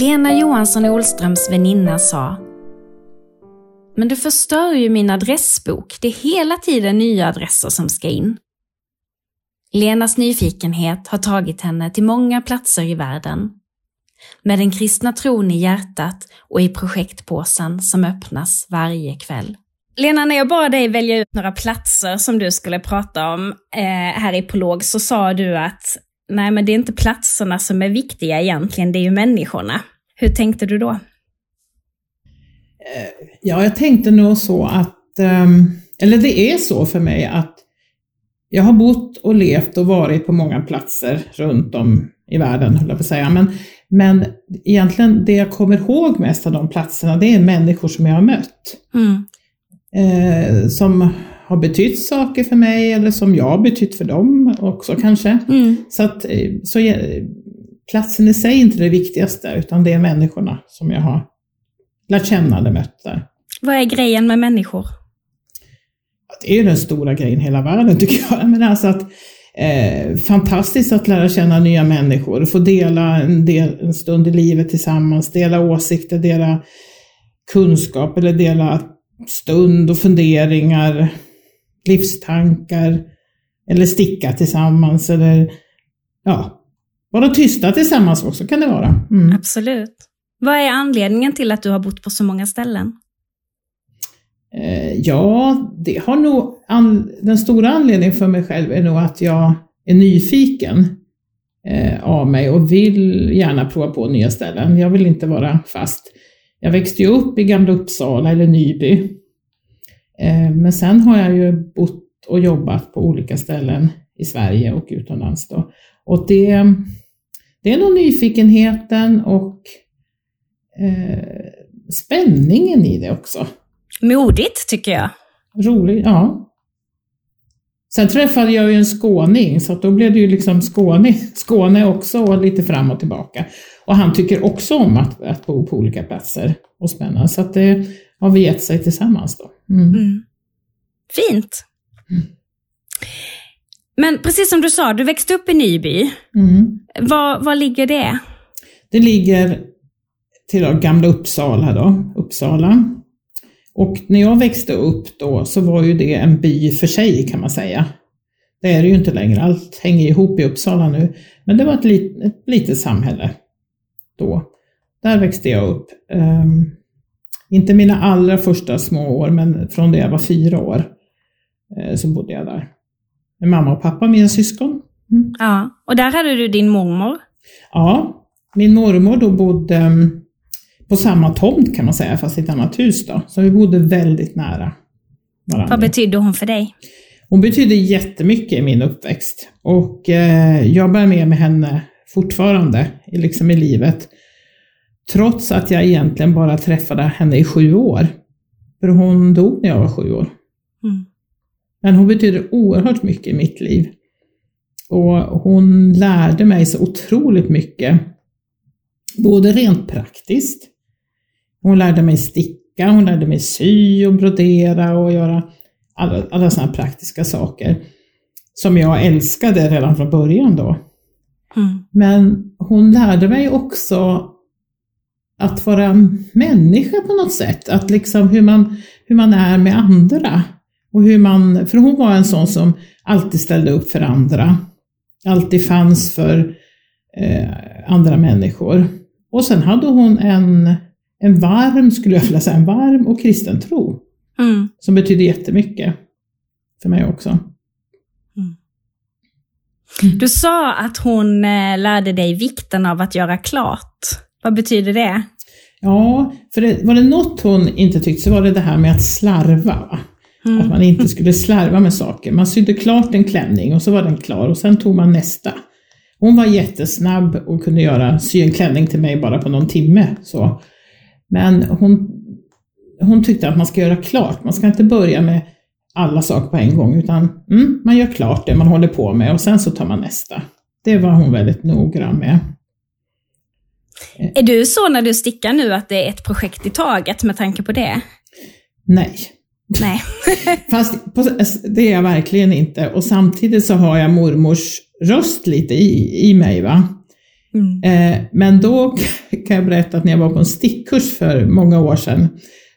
Lena Johansson Olströms väninna sa Men du förstör ju min adressbok. Det är hela tiden nya adresser som ska in. Lenas nyfikenhet har tagit henne till många platser i världen. Med den kristna tron i hjärtat och i projektpåsen som öppnas varje kväll. Lena, när jag bad dig välja ut några platser som du skulle prata om eh, här i Prolog så sa du att nej, men det är inte platserna som är viktiga egentligen, det är ju människorna. Hur tänkte du då? Ja, jag tänkte nog så att, ehm, eller det är så för mig att jag har bott och levt och varit på många platser runt om i världen, höll jag på att säga. Men, men egentligen det jag kommer ihåg mest av de platserna, det är människor som jag har mött. Mm. Eh, som har betytt saker för mig eller som jag har betytt för dem också kanske. Mm. Så att eh, så, eh, platsen i sig är inte det viktigaste, utan det är människorna som jag har lärt känna eller mött där. Vad är grejen med människor? Det är ju den stora grejen i hela världen tycker jag. Men alltså att, eh, fantastiskt att lära känna nya människor, få dela en, del, en stund i livet tillsammans, dela åsikter, dela kunskap eller dela stund och funderingar, livstankar, eller sticka tillsammans eller ja, vara tysta tillsammans också kan det vara. Mm. Absolut. Vad är anledningen till att du har bott på så många ställen? Eh, ja, det har nog, an, den stora anledningen för mig själv är nog att jag är nyfiken eh, av mig och vill gärna prova på nya ställen. Jag vill inte vara fast. Jag växte ju upp i Gamla Uppsala eller Nyby. Eh, men sen har jag ju bott och jobbat på olika ställen i Sverige och utomlands då. Och det, det är nog nyfikenheten och eh, spänningen i det också. Modigt, tycker jag. Roligt, ja. Sen träffade jag ju en skåning, så då blev det ju liksom Skåne, Skåne också och lite fram och tillbaka. Och han tycker också om att, att bo på olika platser och spännande, så att det har vi gett sig tillsammans då. Mm. Mm. Fint. Mm. Men precis som du sa, du växte upp i Nyby. Mm. Var, var ligger det? Det ligger till gamla Uppsala då, Uppsala. Och när jag växte upp då så var ju det en by för sig kan man säga. Det är det ju inte längre, allt hänger ihop i Uppsala nu. Men det var ett, lit, ett litet samhälle då. Där växte jag upp. Um, inte mina allra första små år, men från det jag var fyra år uh, så bodde jag där. Med mamma och pappa, mina syskon. Mm. Ja, och där hade du din mormor? Ja, min mormor då bodde um, på samma tomt kan man säga, fast i ett annat hus då. Så vi bodde väldigt nära varandra. Vad betydde hon för dig? Hon betydde jättemycket i min uppväxt och eh, jag bär med mig henne fortfarande liksom i livet. Trots att jag egentligen bara träffade henne i sju år. För hon dog när jag var sju år. Mm. Men hon betyder oerhört mycket i mitt liv. Och hon lärde mig så otroligt mycket. Både rent praktiskt. Hon lärde mig sticka, hon lärde mig sy och brodera och göra alla, alla sådana praktiska saker. Som jag älskade redan från början då. Mm. Men hon lärde mig också att vara människa på något sätt. Att liksom hur man, hur man är med andra. Och hur man, för hon var en sån som alltid ställde upp för andra. Alltid fanns för eh, andra människor. Och sen hade hon en, en varm, skulle jag vilja säga, en varm och kristen tro. Mm. Som betyder jättemycket för mig också. Du sa att hon eh, lärde dig vikten av att göra klart. Vad betyder det? Ja, för det, var det något hon inte tyckte så var det det här med att slarva. Va? Mm. Att man inte skulle slarva med saker. Man sydde klart en klänning och så var den klar och sen tog man nästa. Hon var jättesnabb och kunde göra, sy en klänning till mig bara på någon timme. Så. Men hon, hon tyckte att man ska göra klart. Man ska inte börja med alla saker på en gång utan mm, man gör klart det man håller på med och sen så tar man nästa. Det var hon väldigt noggrann med. Är du så när du stickar nu att det är ett projekt i taget med tanke på det? Nej. Nej. Fast på, det är jag verkligen inte och samtidigt så har jag mormors röst lite i, i mig. va. Mm. Eh, men då kan jag berätta att när jag var på en stickkurs för många år sedan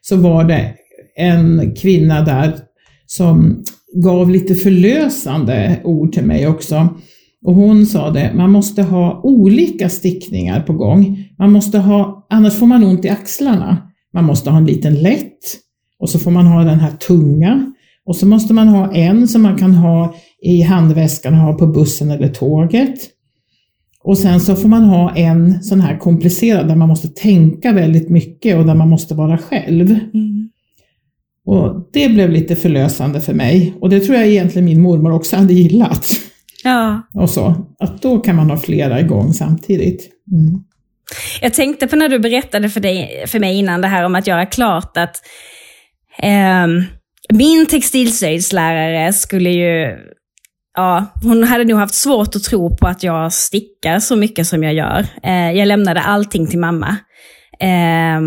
så var det en kvinna där som gav lite förlösande ord till mig också. Och hon sa det, man måste ha olika stickningar på gång. Man måste ha, annars får man ont i axlarna. Man måste ha en liten lätt och så får man ha den här tunga och så måste man ha en som man kan ha i handväskan och ha på bussen eller tåget. Och sen så får man ha en sån här komplicerad där man måste tänka väldigt mycket och där man måste vara själv. Mm. Och det blev lite förlösande för mig och det tror jag egentligen min mormor också hade gillat. Ja. Och så, att då kan man ha flera igång samtidigt. Mm. Jag tänkte på när du berättade för, dig, för mig innan det här om att göra klart att eh, min textilslöjdslärare skulle ju, ja, hon hade nog haft svårt att tro på att jag stickar så mycket som jag gör. Eh, jag lämnade allting till mamma. Eh,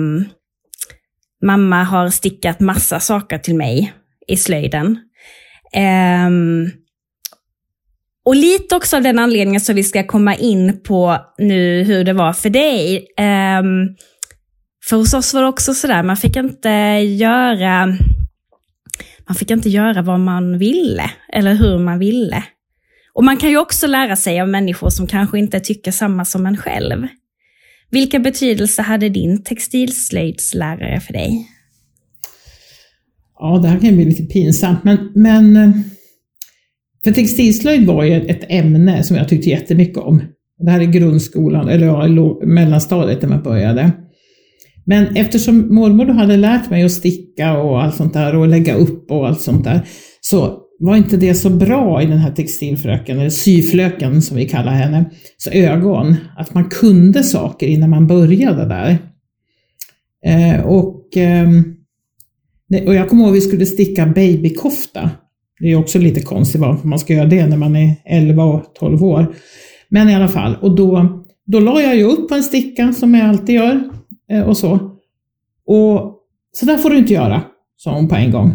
mamma har stickat massa saker till mig i slöjden. Eh, och lite också av den anledningen som vi ska komma in på nu hur det var för dig. Um, för hos oss var det också sådär, man fick inte göra man fick inte göra vad man ville eller hur man ville. Och man kan ju också lära sig av människor som kanske inte tycker samma som en själv. Vilka betydelse hade din textilslöjdslärare för dig? Ja, det här kan bli lite pinsamt, men, men eh, för textilslöjd var ju ett ämne som jag tyckte jättemycket om. Det här är grundskolan, eller ja, mellanstadiet där man började. Men eftersom mormor då hade lärt mig att sticka och allt sånt där och lägga upp och allt sånt där, så var inte det så bra i den här textilfröken, eller syflöken som vi kallar henne, så ögon, att man kunde saker innan man började där. Eh, och, eh, och jag kommer ihåg att vi skulle sticka babykofta. Det är också lite konstigt varför man ska göra det när man är 11 och 12 år. Men i alla fall, och då, då la jag ju upp på en sticka som jag alltid gör eh, och så. Och så där får du inte göra, sa hon på en gång.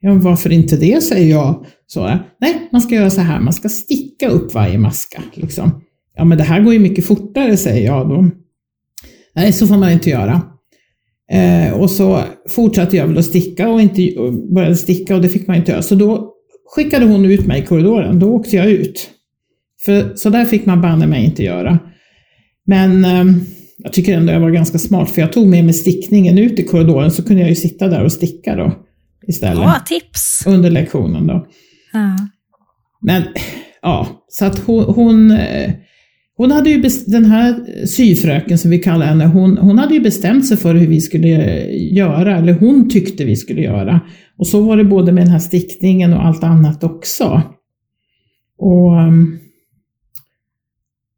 Ja, men varför inte det, säger jag. Så, Nej, man ska göra så här, man ska sticka upp varje maska. Liksom. Ja, men det här går ju mycket fortare, säger jag då. Nej, så får man inte göra. Eh, och så fortsatte jag väl att sticka och inte, och började sticka och det fick man inte göra. Så då skickade hon ut mig i korridoren, då åkte jag ut. För så där fick man banne mig inte göra. Men eh, jag tycker ändå jag var ganska smart för jag tog med mig stickningen ut i korridoren så kunde jag ju sitta där och sticka då istället. Bra tips! Under lektionen då. Ja. Men ja, så att hon, hon, eh, hon hade ju, den här syfröken som vi kallar henne, hon, hon hade ju bestämt sig för hur vi skulle göra, eller hon tyckte vi skulle göra. Och så var det både med den här stickningen och allt annat också. Och ehm,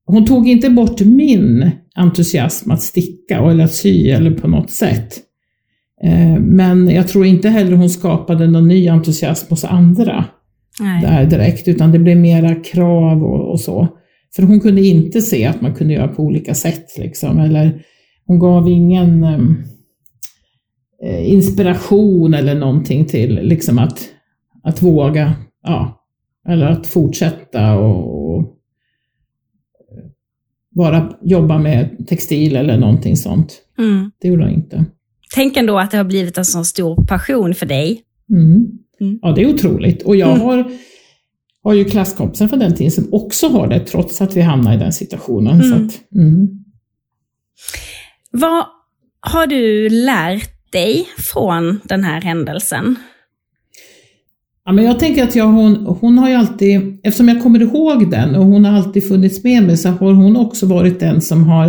hon tog inte bort min entusiasm att sticka eller att sy eller på något sätt. Eh, men jag tror inte heller hon skapade någon ny entusiasm hos andra Nej. där direkt, utan det blev mera krav och, och, så. För hon kunde inte se att man kunde göra på olika sätt, liksom, eller hon gav ingen ehm, eh, inspiration eller någonting till liksom att, att våga, ja, eller att fortsätta och, och bara jobba med textil eller någonting sånt. Mm. Det gjorde han inte. Tänk ändå att det har blivit en så stor passion för dig. Mm. Mm. Ja, det är otroligt. Och jag mm. har, har ju klasskompisar från den tiden som också har det, trots att vi hamnar i den situationen. Så mm. att, mm. Vad har du lärt dig från den här händelsen? Ja, men jag tänker att jag, hon, hon har ju alltid, eftersom jag kommer ihåg den och hon har alltid funnits med mig, så har hon också varit den som har,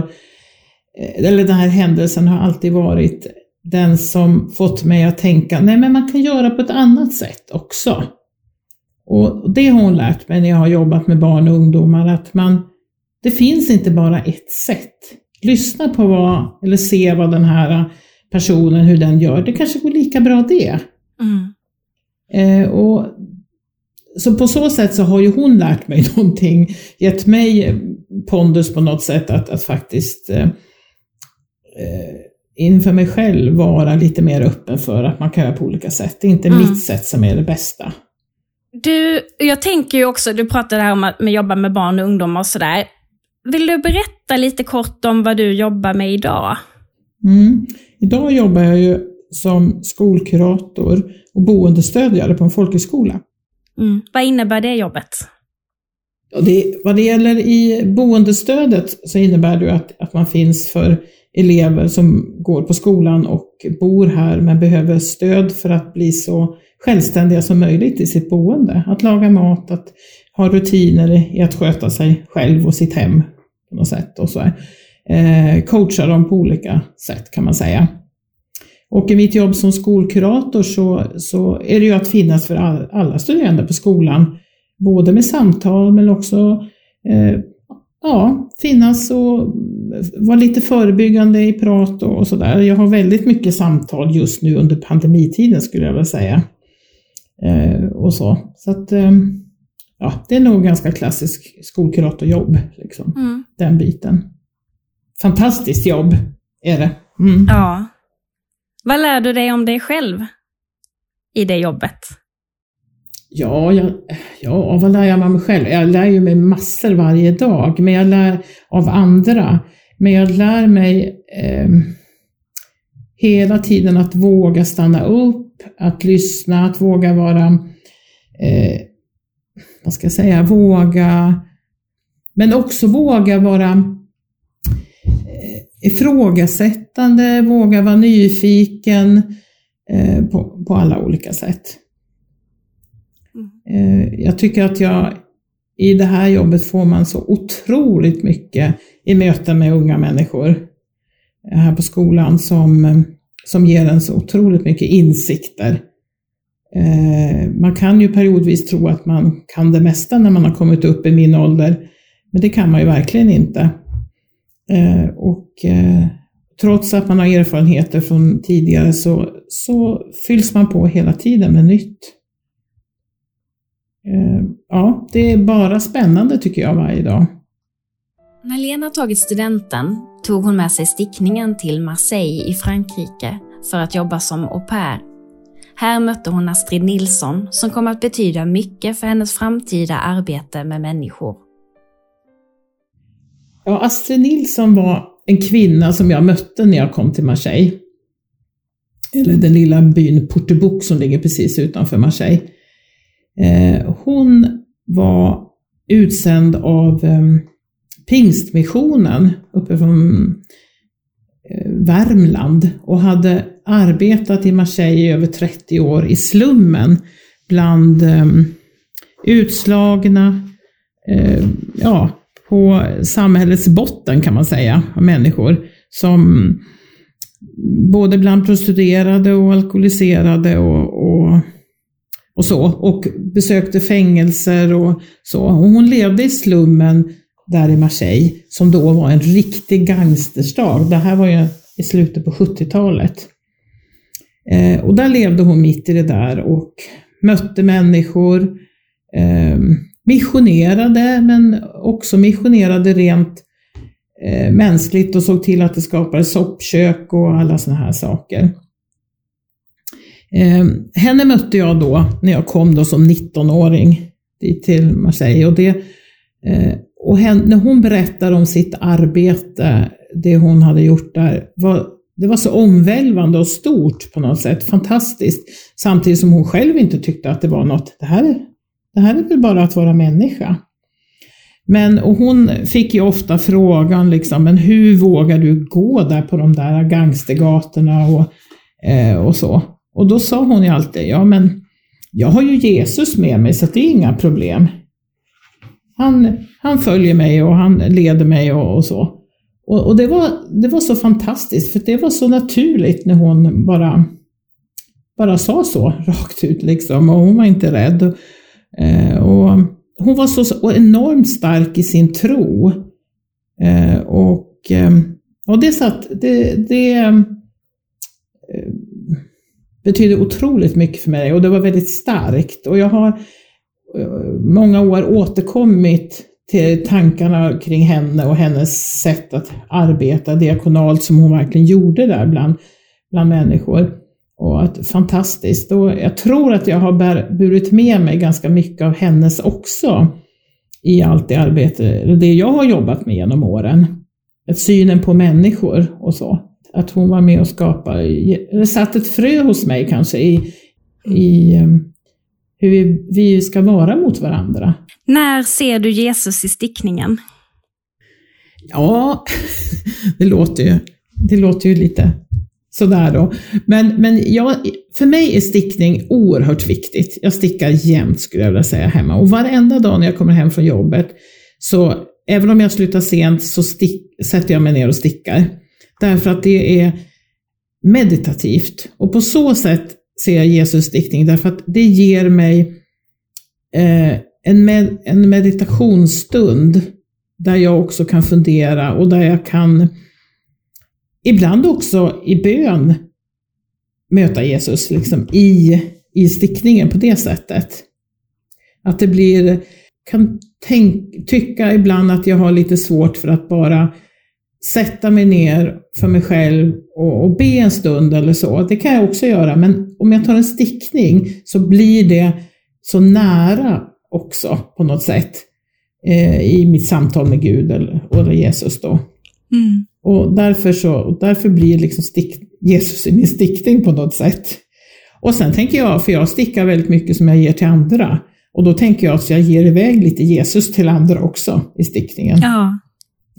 eh, eller den här händelsen har alltid varit den som fått mig att tänka, nej men man kan göra på ett annat sätt också. Och det har hon lärt mig när jag har jobbat med barn och ungdomar, att man, det finns inte bara ett sätt. Lyssna på vad, eller se vad den här personen, hur den gör, det kanske går lika bra det. Mm. Eh, och, så på så sätt så har ju hon lärt mig någonting, gett mig pondus på något sätt att, att faktiskt eh, eh, inför mig själv vara lite mer öppen för att man kan göra på olika sätt. Det är inte mm. mitt sätt som är det bästa. Du, jag tänker ju också, du pratade här om att jobba med barn och ungdomar och sådär. Vill du berätta lite kort om vad du jobbar med idag? Mm. Idag jobbar jag ju som skolkurator och boendestödjare på en folkhögskola. Mm. Vad innebär det jobbet? Det, vad det gäller i boendestödet så innebär det att, att man finns för elever som går på skolan och bor här men behöver stöd för att bli så självständiga som möjligt i sitt boende. Att laga mat, att ha rutiner i att sköta sig själv och sitt hem på något sätt. Och så eh, coacha dem på olika sätt kan man säga. Och i mitt jobb som skolkurator så, så är det ju att finnas för all, alla studerande på skolan. Både med samtal men också eh, ja, finnas och vara lite förebyggande i prat och sådär. Jag har väldigt mycket samtal just nu under pandemitiden skulle jag vilja säga. Eh, och så. Så att, eh, ja, det är nog ganska klassisk skolkuratorjobb, liksom. Mm. den biten. Fantastiskt jobb är det. Mm. Ja. Vad lär du dig om dig själv i det jobbet? Ja, jag, ja, vad lär jag mig själv? Jag lär ju mig massor varje dag, men jag lär av andra. Men jag lär mig eh, hela tiden att våga stanna upp, att lyssna, att våga vara, eh, vad ska jag säga, våga, men också våga vara eh, ifrågasättande, våga vara nyfiken eh, på, på alla olika sätt. Eh, jag tycker att jag i det här jobbet får man så otroligt mycket i möten med unga människor här på skolan som, som ger en så otroligt mycket insikter. Eh, man kan ju periodvis tro att man kan det mesta när man har kommit upp i min ålder, men det kan man ju verkligen inte. Eh, och eh, trots att man har erfarenheter från tidigare så, så fylls man på hela tiden med nytt. Ja, det är bara spännande tycker jag varje dag. När Lena tagit studenten tog hon med sig stickningen till Marseille i Frankrike för att jobba som au pair. Här mötte hon Astrid Nilsson som kom att betyda mycket för hennes framtida arbete med människor. Ja, Astrid Nilsson var en kvinna som jag mötte när jag kom till Marseille. Eller den lilla byn Portebouc som ligger precis utanför Marseille. Eh, hon var utsänd av ehm, Pingstmissionen uppe från eh, Värmland och hade arbetat i Marseille i över 30 år i slummen bland eh, utslagna, eh, ja, på samhällets botten kan man säga, människor som både bland prostituerade och alkoholiserade och, och och så och besökte fängelser och så. Och hon levde i slummen där i Marseille som då var en riktig gangsterstad. Det här var ju i slutet på 70-talet. Eh, och där levde hon mitt i det där och mötte människor, eh, missionerade men också missionerade rent eh, mänskligt och såg till att det skapades soppkök och alla sådana här saker. Eh, henne mötte jag då när jag kom då som 19-åring dit till Marseille. Och, det, eh, och hen, när hon berättar om sitt arbete, det hon hade gjort där, var, det var så omvälvande och stort på något sätt, fantastiskt. Samtidigt som hon själv inte tyckte att det var något, det här, det här är väl bara att vara människa. Men, och hon fick ju ofta frågan liksom, men hur vågar du gå där på de där gangstergatorna och, eh, och så. Och då sa hon ju alltid, ja men jag har ju Jesus med mig så det är inga problem. Han, han följer mig och han leder mig och, och så. Och, och, det, var, det var så fantastiskt för det var så naturligt när hon bara, bara sa så rakt ut liksom och hon var inte rädd. Eh, och hon var så, så enormt stark i sin tro. Eh, och, eh, och det satt, det, det betyder otroligt mycket för mig och det var väldigt starkt. Och jag har många år återkommit till tankarna kring henne och hennes sätt att arbeta diakonalt som hon verkligen gjorde där bland, bland människor. Och att, fantastiskt. Och jag tror att jag har bär, burit med mig ganska mycket av hennes också i allt det arbete, det jag har jobbat med genom åren. Att synen på människor och så. Att hon var med och skapade, eller satt ett frö hos mig kanske i, i um, hur vi, vi ska vara mot varandra. När ser du Jesus i stickningen? Ja, det låter ju, det låter ju lite sådär då. Men, men jag, för mig är stickning oerhört viktigt. Jag stickar jämt skulle jag vilja säga hemma. Och varenda dag när jag kommer hem från jobbet, så även om jag slutar sent så stick, sätter jag mig ner och stickar. Därför att det är meditativt. Och på så sätt ser jag Jesus stickning, därför att det ger mig eh, en, med, en meditationsstund där jag också kan fundera och där jag kan ibland också i bön möta Jesus liksom i, i stickningen på det sättet. Att det blir, kan tänk, tycka ibland att jag har lite svårt för att bara sätta mig ner för mig själv och, och be en stund eller så. Det kan jag också göra, men om jag tar en stickning så blir det så nära också på något sätt eh, i mitt samtal med Gud eller, eller Jesus då. Mm. Och därför, så, därför blir liksom stick, Jesus i min stickning på något sätt. Och sen tänker jag, för jag stickar väldigt mycket som jag ger till andra, och då tänker jag att jag ger iväg lite Jesus till andra också i stickningen. Ja.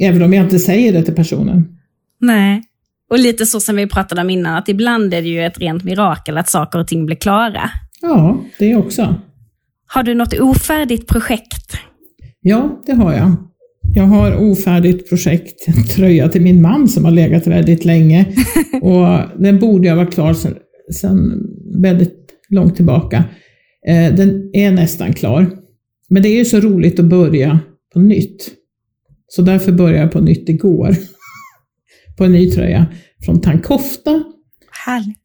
Även om jag inte säger det till personen. Nej. Och lite så som vi pratade om innan, att ibland är det ju ett rent mirakel att saker och ting blir klara. Ja, det också. Har du något ofärdigt projekt? Ja, det har jag. Jag har ofärdigt projekt, en tröja till min man som har legat väldigt länge. Och den borde jag vara klar sedan, sedan väldigt långt tillbaka. Eh, den är nästan klar. Men det är ju så roligt att börja på nytt. Så därför började jag på nytt igår. på en ny tröja från Tankofta. Härligt.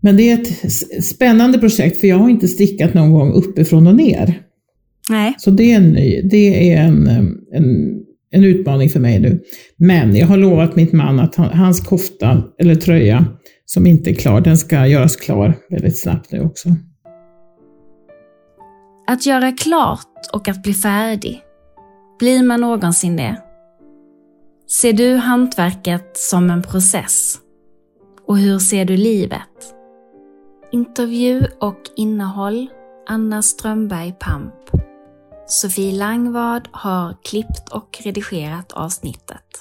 Men det är ett spännande projekt för jag har inte stickat någon gång uppifrån och ner. Nej. Så det är, en, det är en, en, en utmaning för mig nu. Men jag har lovat mitt man att hans kofta eller tröja som inte är klar, den ska göras klar väldigt snabbt nu också. Att göra klart och att bli färdig. Blir man någonsin det? Ser du hantverket som en process? Och hur ser du livet? Intervju och innehåll Anna Strömberg Pamp Sofie Langvad har klippt och redigerat avsnittet.